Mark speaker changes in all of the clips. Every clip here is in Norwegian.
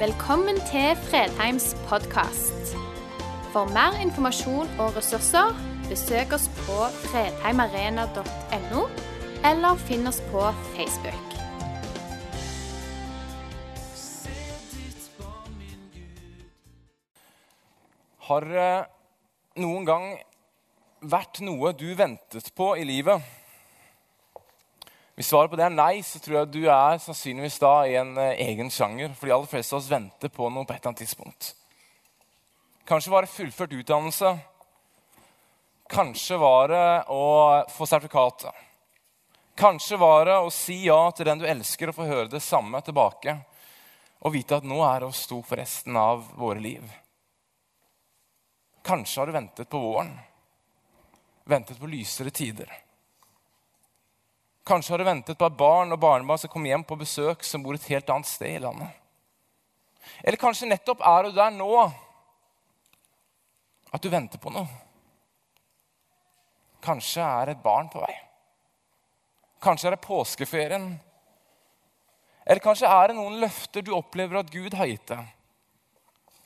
Speaker 1: Velkommen til Fredheims podkast. For mer informasjon og ressurser, besøk oss på fredheimarena.no, eller finn oss på Facebook.
Speaker 2: Har det noen gang vært noe du ventet på i livet? Hvis svaret på det er nei, så tror jeg du er sannsynligvis da i en eh, egen sjanger. For de aller fleste av oss venter på noe på et eller annet tidspunkt. Kanskje var det fullført utdannelse. Kanskje var det å få sertifikatet. Kanskje var det å si ja til den du elsker, og få høre det samme tilbake. Og vite at nå er det oss to for resten av våre liv. Kanskje har du ventet på våren. Ventet på lysere tider. Kanskje har du ventet på at barn og barnebarn skal komme hjem på besøk som bor et helt annet sted i landet. Eller kanskje nettopp er du der nå at du venter på noe. Kanskje er et barn på vei. Kanskje er det påskeferien. Eller kanskje er det noen løfter du opplever at Gud har gitt deg,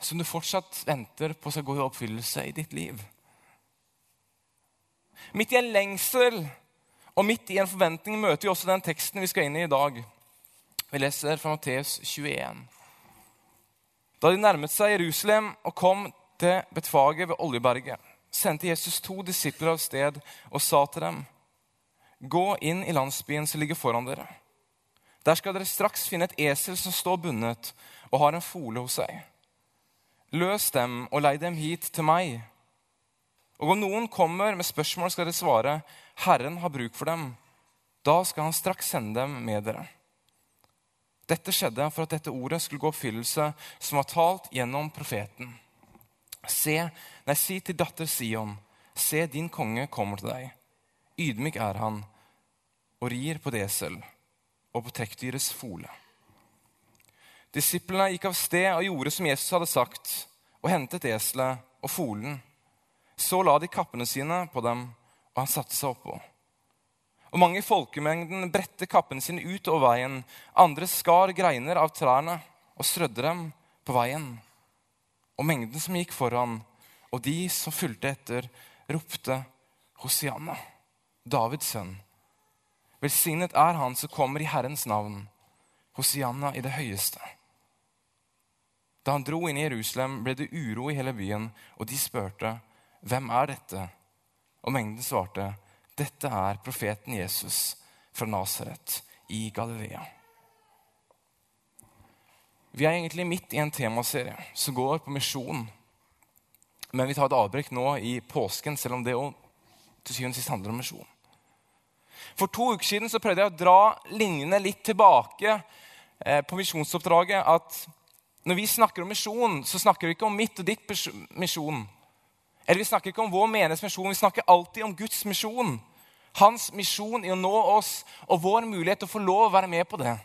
Speaker 2: som du fortsatt venter på skal gå i oppfyllelse i ditt liv. Midt i en lengsel og midt i en forventning møter vi også den teksten vi skal inn i i dag. Vi leser fra Matteus 21. Da de nærmet seg Jerusalem og kom til Betfaget ved Oljeberget, sendte Jesus to disipler av sted og sa til dem.: Gå inn i landsbyen som ligger foran dere. Der skal dere straks finne et esel som står bundet og har en fole hos seg. Løs dem og lei dem hit til meg. Og om noen kommer med spørsmål, skal dere svare, Herren har bruk for dem. Da skal han straks sende dem med dere. Dette skjedde for at dette ordet skulle gå oppfyllelse som var talt gjennom profeten. Se, nei, si til datter Sion, se, din konge kommer til deg. Ydmyk er han og rir på det esel og på trekkdyrets fole. Disiplene gikk av sted og gjorde som Jesus hadde sagt, og hentet eselet og folen. Så la de kappene sine på dem, og han satte seg oppå. Og mange i folkemengden bredte kappene sine ut over veien. Andre skar greiner av trærne og strødde dem på veien. Og mengden som gikk foran, og de som fulgte etter, ropte Hosianna, Davids sønn. Velsignet er han som kommer i Herrens navn. Hosianna i det høyeste. Da han dro inn i Jerusalem, ble det uro i hele byen, og de spurte, 'Hvem er dette?' Og mengden svarte, 'Dette er profeten Jesus fra Nasaret i Galilea'. Vi er egentlig midt i en temaserie som går på misjon. Men vi tar et avbrekk nå i påsken, selv om det til syvende og sist handler om misjon. For to uker siden så prøvde jeg å dra linjene litt tilbake eh, på misjonsoppdraget. At når vi snakker om misjon, så snakker vi ikke om mitt og ditt misjon. Eller vi snakker ikke om vår menighetsmisjon, vi snakker alltid om Guds misjon. Hans misjon i å nå oss og vår mulighet til å få lov å være med på det.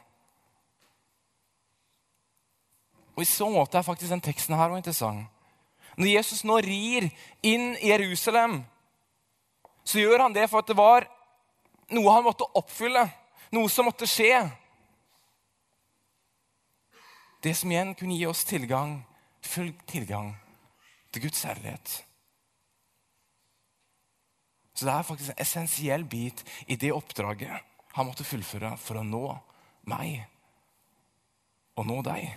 Speaker 2: Og I så måte er faktisk den teksten her også interessant. Når Jesus nå rir inn i Jerusalem, så gjør han det for at det var noe han måtte oppfylle, noe som måtte skje. Det som igjen kunne gi oss tilgang, full tilgang til Guds herlighet. Så det er faktisk en essensiell bit i det oppdraget han måtte fullføre for å nå meg og nå deg.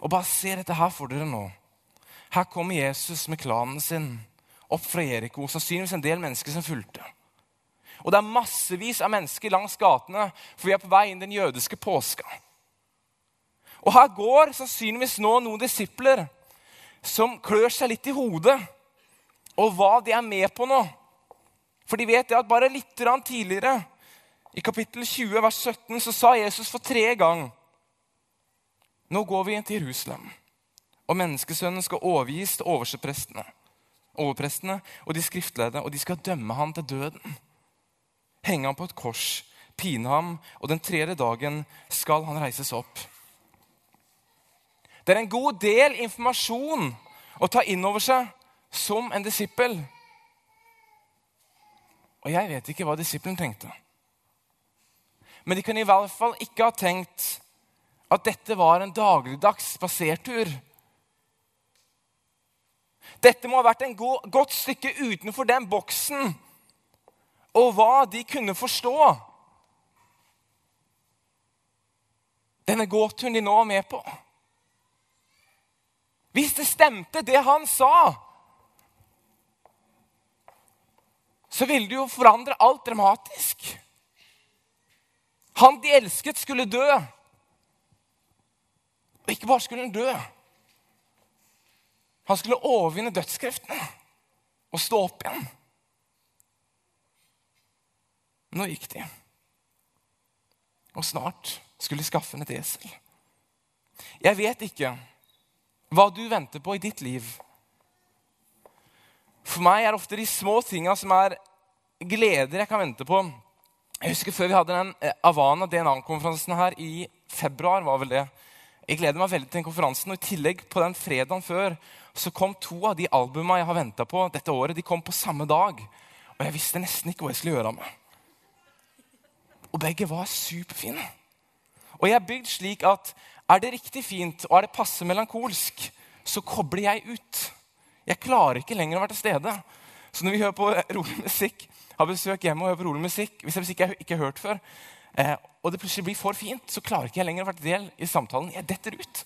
Speaker 2: Og bare se dette her for dere nå. Her kommer Jesus med klanen sin opp fra Jeriko. Sannsynligvis en del mennesker som fulgte. Og det er massevis av mennesker langs gatene, for vi er på vei inn den jødiske påska. Og her går sannsynligvis nå noen disipler som klør seg litt i hodet og hva de er med på nå. For de vet at bare litt tidligere, i kapittel 20, vers 17, så sa Jesus for tre gang Nå går vi til Jerusalem, og menneskesønnen skal overgis til overprestene, overprestene og de skriftlærde, og de skal dømme ham til døden. Henge ham på et kors, pine ham, og den tredje dagen skal han reises opp. Det er en god del informasjon å ta inn over seg som en disippel. Og jeg vet ikke hva disippelen tenkte. Men de kunne i hvert fall ikke ha tenkt at dette var en dagligdags spasertur. Dette må ha vært en go godt stykke utenfor den boksen og hva de kunne forstå. Denne gåturen de nå er med på. Hvis det stemte, det han sa, så ville det jo forandre alt dramatisk. Han de elsket, skulle dø. Og ikke bare skulle han dø. Han skulle overvinne dødskreftene og stå opp igjen. Nå gikk de. Og snart skulle de skaffe henne et esel. Jeg vet ikke hva du venter på i ditt liv. For meg er det ofte de små tinga som er gleder jeg kan vente på. Jeg husker Før vi hadde den eh, Avana DNA-konferansen her i februar, var vel det. Jeg gleder meg veldig til den konferansen. Og i tillegg på den fredagen før så kom to av de albuma jeg har venta på dette året, de kom på samme dag. Og jeg visste nesten ikke hva jeg skulle gjøre av meg. Og begge var superfine. Og jeg er bygd slik at er det riktig fint og er det passe melankolsk, så kobler jeg ut. Jeg klarer ikke lenger å være til stede. Så når vi hører på rolig musikk, har besøk hjemme og hører på rolig musikk hvis jeg ikke, har hørt før, eh, og det plutselig blir for fint, så klarer ikke jeg lenger å være del i samtalen. Jeg detter ut.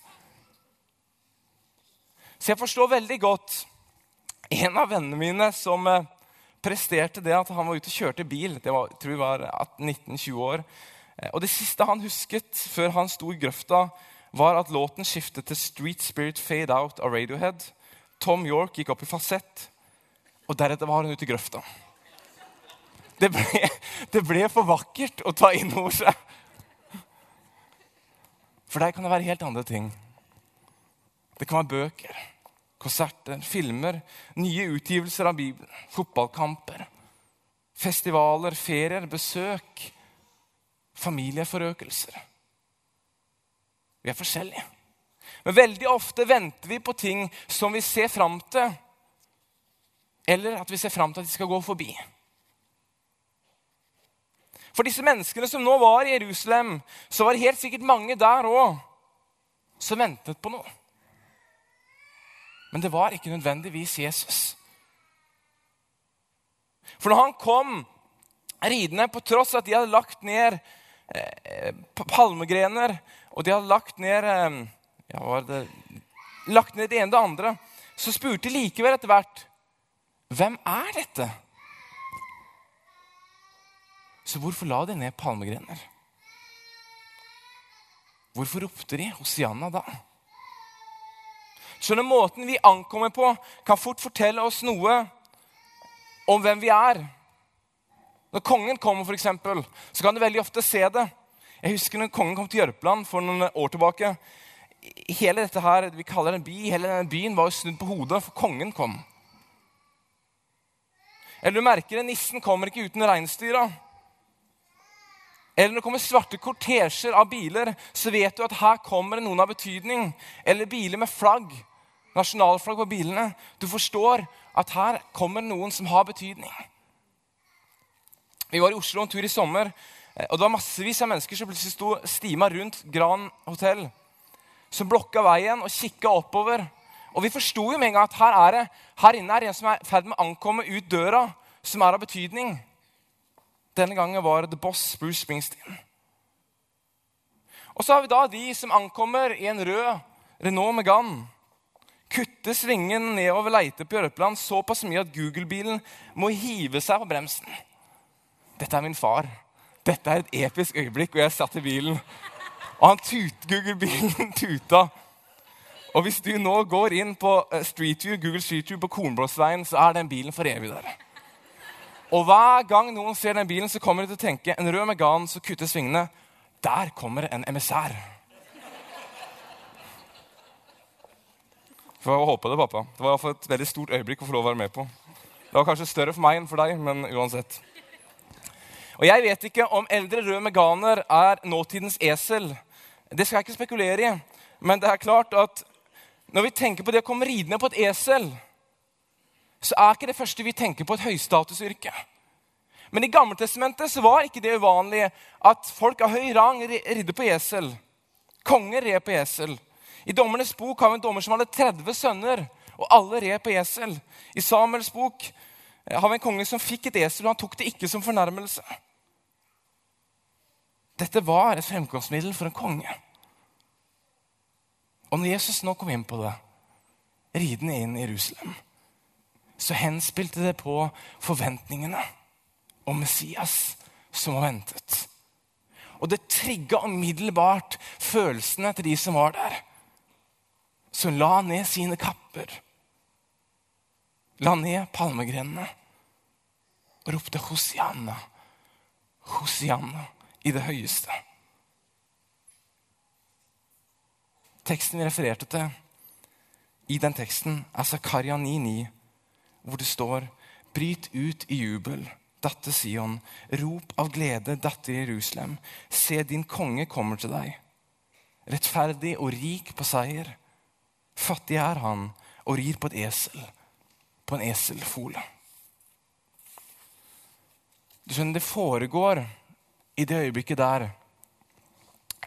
Speaker 2: Så jeg forstår veldig godt en av vennene mine som eh, presterte det at han var ute og kjørte bil. Det var, tror jeg var 19-20 år. Eh, og det siste han husket før han sto i grøfta, var at låten skiftet til 'Street Spirit Fade Out' av Radiohead. Tom York gikk opp i fasett, og deretter var hun ute i grøfta. Det ble, det ble for vakkert å ta inn over seg. For der kan det være helt andre ting. Det kan være bøker, konserter, filmer, nye utgivelser av Bibelen, fotballkamper, festivaler, ferier, besøk, familieforøkelser. Vi er forskjellige. Men veldig ofte venter vi på ting som vi ser fram til, eller at vi ser fram til at de skal gå forbi. For disse menneskene som nå var i Jerusalem, så var det helt sikkert mange der òg som ventet på noe. Men det var ikke nødvendigvis Jesus. For når han kom ridende, på tross av at de hadde lagt ned eh, palmegrener og de hadde lagt ned eh, ja, det, lagt ned det ene og det andre, så spurte de likevel etter hvert hvem er dette? Så hvorfor la de ned palmegrener? Hvorfor ropte de Hosianna da? Skjønner Måten vi ankommer på, kan fort fortelle oss noe om hvem vi er. Når kongen kommer, for eksempel, så kan du veldig ofte se det. Jeg husker når kongen kom til Jørpeland for noen år tilbake. Hele dette her, vi kaller det en by, hele denne byen var jo snudd på hodet, for kongen kom. Eller du merker det, nissen kommer ikke uten reinsdyra. Eller når det kommer svarte kortesjer av biler, så vet du at her kommer det noen av betydning. Eller biler med flagg nasjonalflagg på bilene. Du forstår at her kommer noen som har betydning. Vi var i Oslo en tur i sommer, eh, og det var massevis av mennesker som plutselig sto stima rundt Gran hotell. Som blokka veien og kikka oppover. Og vi forsto jo med en gang at her, er det, her inne er det en som er i ferd med å ankomme ut døra, som er av betydning. Denne gangen var det The Boss, Bruce Springsteen. Og så har vi da de som ankommer i en rød Renault Megane kutte svingen nedover Leite på Jørpeland såpass mye at Google-bilen må hive seg på bremsen. Dette er min far. Dette er et episk øyeblikk, og jeg satt i bilen. Og han tut, Google-bilen tuta. Og hvis du nå går inn på eh, Street View, Google Street View på Kornblåsveien, så er den bilen for evig der. Og hver gang noen ser den bilen, så kommer de til å tenke en rød Megan som kutter svingene. Der kommer en emissær. Får håpe det, pappa. Det var et veldig stort øyeblikk å få lov å være med på. Det var kanskje større for meg enn for deg, men uansett. Og Jeg vet ikke om eldre rød meganer er nåtidens esel. Det skal jeg ikke spekulere i. Men det er klart at når vi tenker på det å komme ridende på et esel, så er ikke det første vi tenker på et høystatusyrke. Men i Gammeltestamentet så var ikke det uvanlig at folk av høy rang ridde på esel. Konger red på esel. I Dommernes bok har vi en dommer som hadde 30 sønner, og alle red på esel. I Samuels bok eh, har vi en konge som fikk et esel, og han tok det ikke som fornærmelse. Dette var et fremkomstmiddel for en konge. Og når Jesus nå kom inn på det, ridende inn i Jerusalem, så henspilte det på forventningene om Messias som var ventet. Og det trigga umiddelbart følelsene til de som var der. Som la ned sine kapper, la ned palmegrenene og ropte Hosianna, Hosianna i det høyeste. Teksten vi refererte til i den teksten, er Zakaria 9,9, hvor det står Bryt ut i jubel datter Sion, rop av glede, datter Jerusalem. Se, din konge kommer til deg. Rettferdig og rik på seier. Fattig er han og rir på et esel, på en eselfole. Du skjønner, Det foregår i det øyeblikket der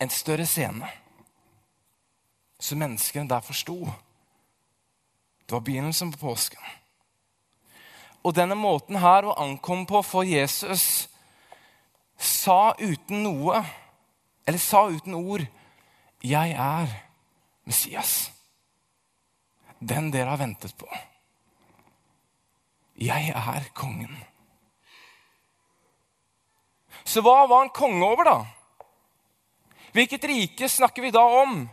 Speaker 2: en større scene som menneskene der forsto. Det var begynnelsen på påsken. Og denne måten her å ankomme på for Jesus sa uten noe, eller sa uten ord, 'Jeg er Messias'. Den dere har ventet på. Jeg er kongen. Så hva var han konge over, da? Hvilket rike snakker vi da om?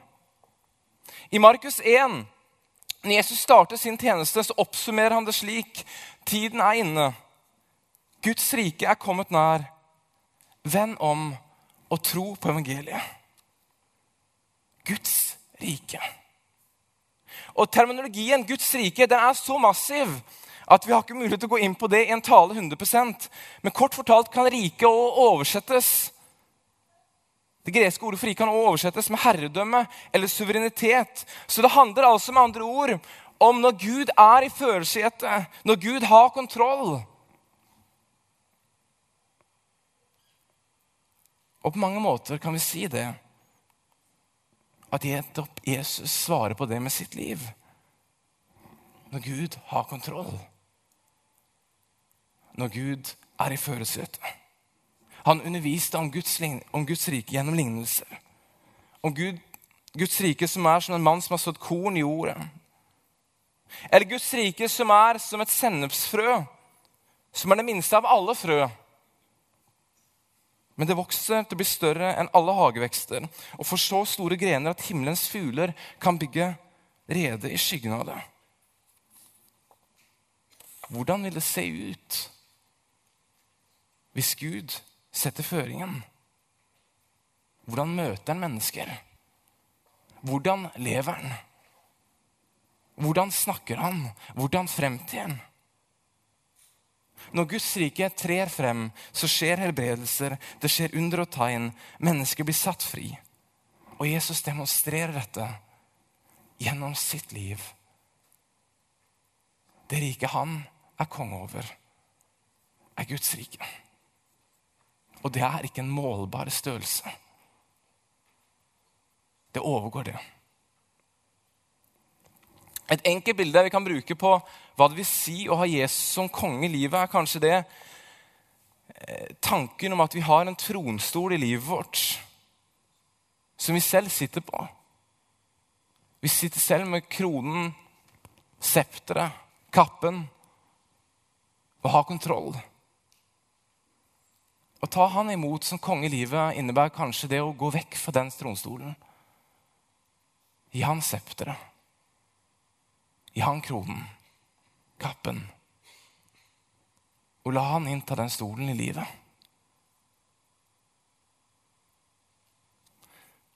Speaker 2: I Markus 1 når Jesus starter sin tjeneste, så oppsummerer han det slik.: Tiden er inne. Guds rike er kommet nær. Venn om og tro på evangeliet. Guds rike. Og Terminologien Guds rike den er så massiv at vi har ikke mulighet til å gå inn på det i en tale 100% Men kort fortalt kan rike oversettes det greske ordet for rike kan oversettes med herredømme eller suverenitet. Så det handler altså med andre ord om når Gud er i førersetet, når Gud har kontroll. Og på mange måter kan vi si det. At Jesus svarer på det med sitt liv. Når Gud har kontroll. Når Gud er i førersetet. Han underviste om Guds, om Guds rike gjennom lignelser. Om Gud, Guds rike som er som en mann som har sådd korn i jorda. Eller Guds rike som er som et sennepsfrø, som er det minste av alle frø. Men det vokser til å bli større enn alle hagevekster og får så store grener at himmelens fugler kan bygge rede i skyggen av det. Hvordan vil det se ut hvis Gud setter føringen. Hvordan møter han mennesker? Hvordan lever han? Hvordan snakker han? Hvordan fremtrer han? Når Guds rike trer frem, så skjer helbredelser, det skjer under og tegn. Mennesker blir satt fri. Og Jesus demonstrerer dette gjennom sitt liv. Det riket han er konge over, er Guds rike. Og det er ikke en målbar størrelse. Det overgår det. Et enkelt bilde vi kan bruke på hva det vil si å ha Jesus som konge i livet, er kanskje det eh, tanken om at vi har en tronstol i livet vårt som vi selv sitter på. Vi sitter selv med kronen, septeret, kappen og har kontroll. Å ta han imot som konge i livet innebærer kanskje det å gå vekk fra den tronstolen. Gi han septeret. Gi han kronen, kappen. Og la han innta den stolen i livet.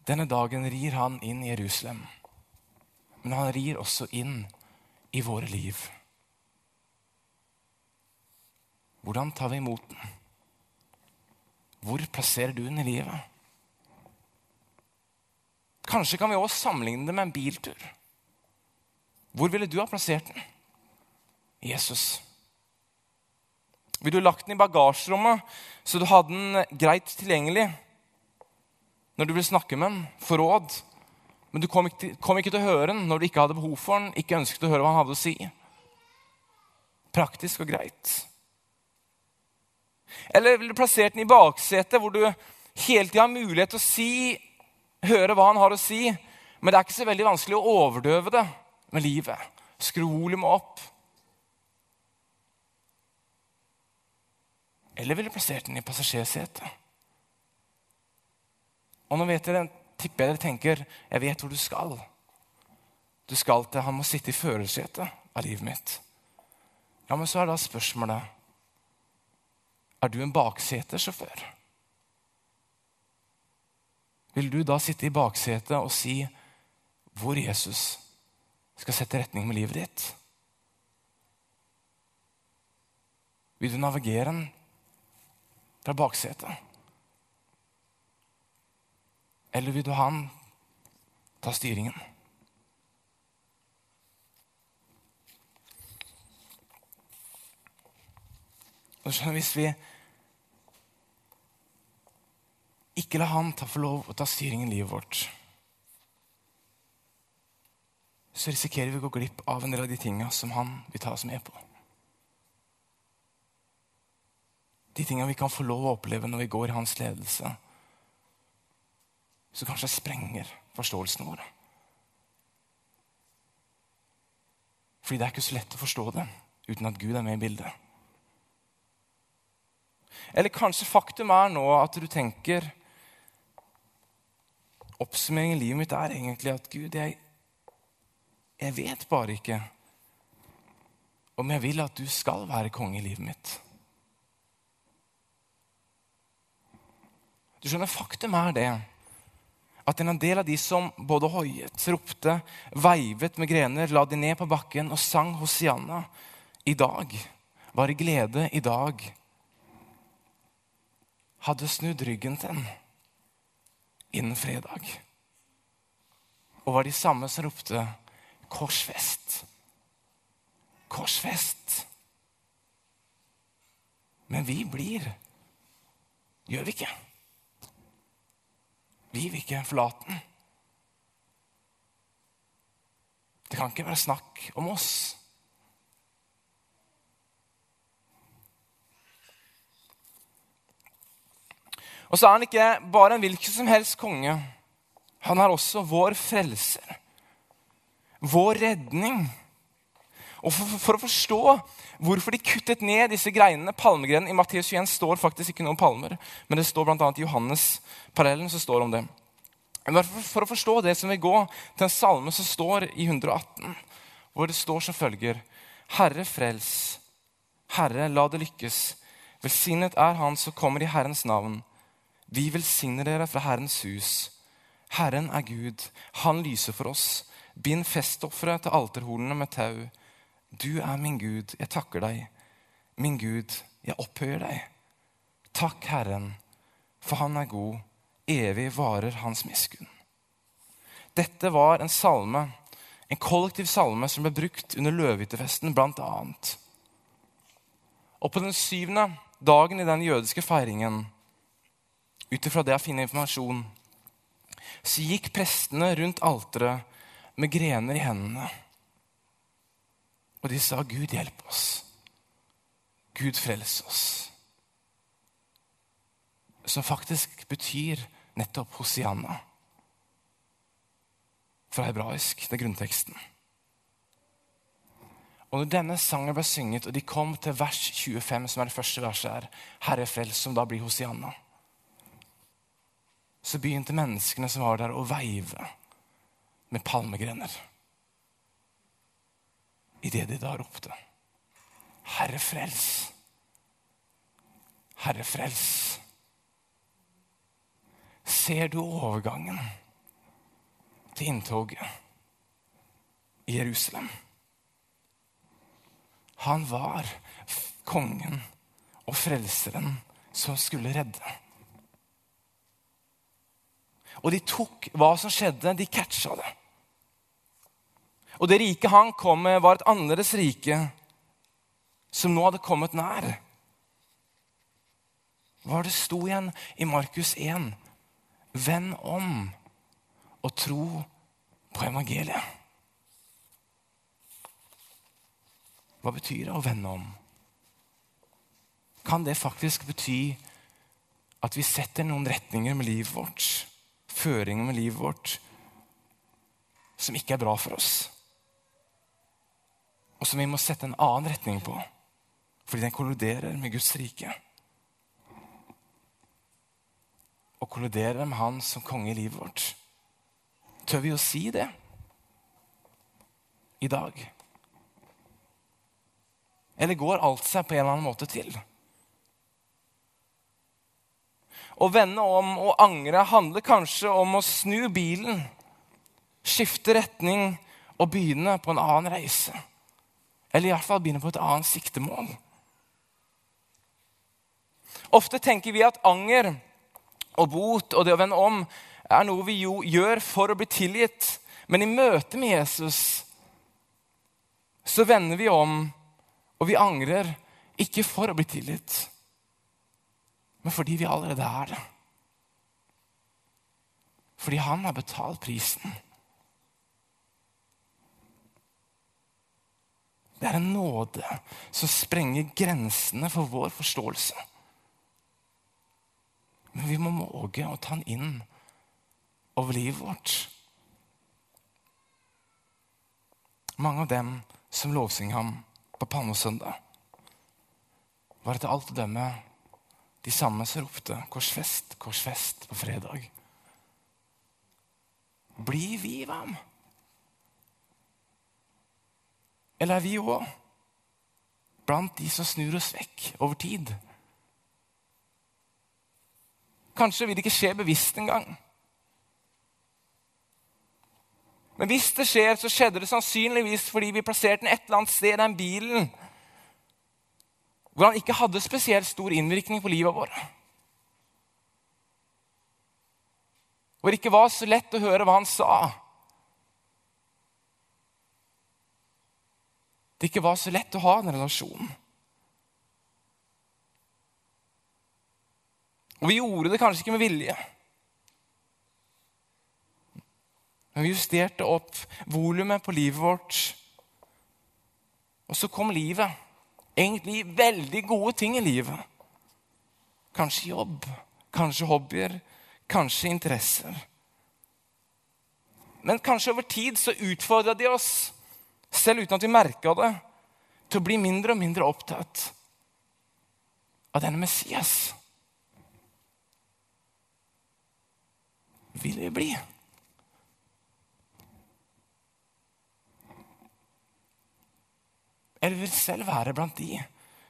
Speaker 2: Denne dagen rir han inn i Jerusalem, men han rir også inn i våre liv. Hvordan tar vi imot den? Hvor plasserer du den i livet? Kanskje kan vi også sammenligne det med en biltur. Hvor ville du ha plassert den? Jesus. Ville du lagt den i bagasjerommet så du hadde den greit tilgjengelig? når du ville snakke med den, få råd. Men du kom ikke, kom ikke til å høre den når du ikke hadde behov for den, ikke ønsket å høre hva han hadde å si. Praktisk og greit. Eller ville du plassert den i baksetet, hvor du hele tida har mulighet til å si, høre hva han har å si, men det er ikke så veldig vanskelig å overdøve det med livet. Skru volumet opp. Eller ville du plassert den i passasjersetet? Og nå vet dere, tipper jeg dere tenker jeg vet hvor du skal. Du skal til han må sitte i førersetet av livet mitt. Ja, men så er da spørsmålet Er du en baksetesjåfør? Vil du da sitte i baksetet og si hvor Jesus skal sette retning med livet ditt? Vil du navigere den fra baksetet? Eller vil du ha han ta styringen? Hvis vi ikke lar han ta, for lov å ta styringen i livet vårt, så risikerer vi å gå glipp av en del av de tinga som han vil ta oss med på. De tinga vi kan få lov å oppleve når vi går i hans ledelse som kanskje sprenger forståelsen vår. Fordi det er ikke så lett å forstå det uten at Gud er med i bildet. Eller kanskje faktum er nå at du tenker Oppsummeringen i livet mitt er egentlig at Gud, jeg, jeg vet bare ikke om jeg vil at du skal være konge i livet mitt. Du skjønner, faktum er det at en del av de som både hoiet, ropte, veivet med grener, la de ned på bakken og sang Hosianna i dag, var i glede i dag, hadde snudd ryggen til ham innen fredag. Og var de samme som ropte korsfest. Korsfest. Men vi blir, gjør vi ikke? Vi vil ikke forlate den. Det kan ikke være snakk om oss. Og så er han ikke bare en hvilken som helst konge. Han er også vår frelser. Vår redning. Og for, for, å forstå hvorfor de kuttet ned disse greinene, palmegrenene I Matteus 21 står faktisk ikke noen palmer, men det står bl.a. i Johannes-parallellen så står om det. Men for, å forstå det som vil gå til en salme som står i 118, hvor det står som følger Herre, frels. Herre, la det lykkes. Velsignet er Han som kommer i Herrens navn. Vi velsigner dere fra Herrens hus. Herren er Gud. Han lyser for oss. Bind festofferet til alterhornene med tau. Du er min Gud, jeg takker deg. Min Gud, jeg opphøyer deg. Takk, Herren, for han er god. Evig varer hans miskunn. Dette var en salme, en kollektiv salme som ble brukt under løvehyttefesten bl.a. Og på den syvende dagen i den jødiske feiringen, ut ifra det jeg finner informasjon, så gikk prestene rundt alteret med grener i hendene. Og de sa, 'Gud, hjelp oss. Gud, frels oss.' Som faktisk betyr nettopp Hosianna. Fra hebraisk, det er grunnteksten. Og når denne sangen ble synget, og de kom til vers 25, som er det første verset her, 'Herre frels', som da blir Hosianna, så begynte menneskene som var der, å veive med palmegrener idet de da ropte Herre, frels. Herre, frels. Ser du overgangen til inntoget i Jerusalem? Han var kongen og frelseren som skulle redde. Og de tok hva som skjedde, de catcha det. Og det riket han kom med, var et annerledes rike som nå hadde kommet nær. Hva det sto igjen i Markus 1? Vend om og tro på evangeliet. Hva betyr det å vende om? Kan det faktisk bety at vi setter noen retninger med livet vårt, føringer med livet vårt, som ikke er bra for oss? Og som vi må sette en annen retning på, fordi den kolliderer med Guds rike? Og kolliderer med Han som konge i livet vårt? Tør vi å si det i dag? Eller går alt seg på en eller annen måte til? Å vende om og angre handler kanskje om å snu bilen, skifte retning og begynne på en annen reise. Eller i hvert fall begynne på et annet siktemål. Ofte tenker vi at anger og bot og det å vende om er noe vi jo gjør for å bli tilgitt. Men i møte med Jesus så vender vi om og vi angrer ikke for å bli tilgitt, men fordi vi allerede er det. Fordi han har betalt prisen. Det er en nåde som sprenger grensene for vår forståelse. Men vi må våge å ta den inn over livet vårt. Mange av dem som lovsynger ham, på palmesøndag, var etter alt å dømme de samme som ropte 'Korsfest, korsfest' på fredag. Blir vi hvem? Eller er vi òg blant de som snur oss vekk over tid? Kanskje vil det ikke skje bevisst engang. Men hvis det skjer, så skjedde det sannsynligvis fordi vi plasserte den et eller annet sted, i den bilen, hvor han ikke hadde spesielt stor innvirkning på livet vårt. Hvor det ikke var så lett å høre hva han sa. Det ikke var så lett å ha en relasjon. Og vi gjorde det kanskje ikke med vilje. Men vi justerte opp volumet på livet vårt. Og så kom livet. Egentlig veldig gode ting i livet. Kanskje jobb, kanskje hobbyer, kanskje interesser. Men kanskje over tid så utfordra de oss, selv uten at vi merka det, til å bli mindre og mindre opptatt av denne Messias. Vil vi bli? Eller vil selv være blant de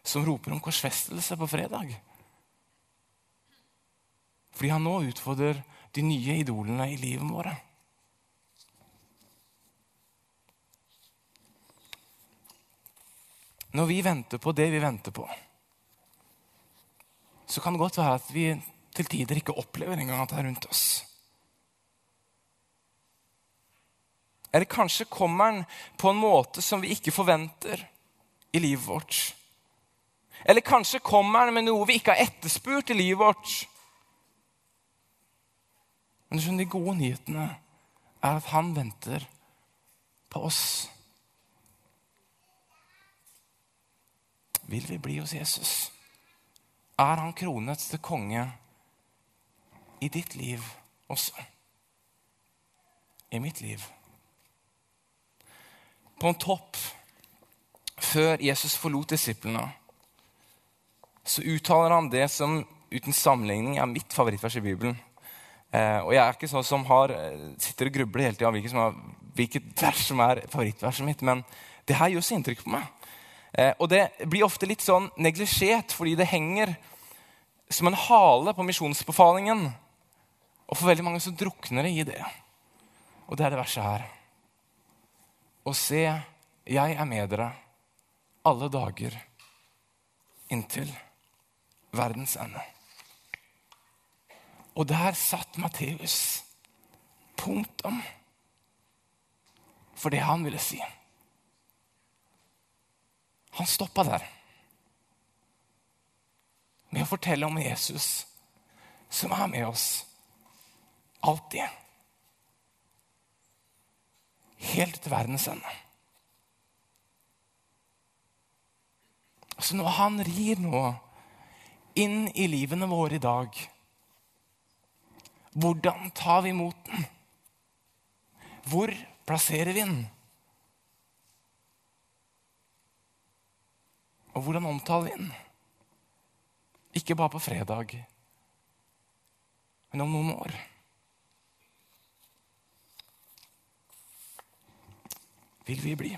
Speaker 2: som roper om korsfestelse på fredag? Fordi han nå utfordrer de nye idolene i livet våre. Når vi venter på det vi venter på, så kan det godt være at vi til tider ikke opplever engang at det er rundt oss. Eller kanskje kommer den på en måte som vi ikke forventer i livet vårt. Eller kanskje kommer han med noe vi ikke har etterspurt i livet vårt. Men de gode nyhetene er at han venter på oss. Vil vi bli hos Jesus? Er han kronet til konge i ditt liv også? I mitt liv? På en topp før Jesus forlot disiplene, så uttaler han det som uten sammenligning er mitt favorittvers i Bibelen. Eh, og jeg er ikke sånn som har, eh, sitter og grubler hele tida hvilket, hvilket vers som er favorittverset mitt, men det her gjør så inntrykk på meg. Eh, og det blir ofte litt sånn neglisjert fordi det henger som en hale på misjonsbefalingen. Og for veldig mange så drukner det i det. Og det er det verset her. Og se, jeg er med dere alle dager inntil verdens ende. Og der satt Matteus punktum for det han ville si. Han stoppa der med å fortelle om Jesus som er med oss Alltid. Helt til verdens ende. Så når han rir nå inn i livene våre i dag, hvordan tar vi imot den? Hvor plasserer vi den? Og hvordan omtaler vi den? Ikke bare på fredag, men om noen år. Vil vi bli?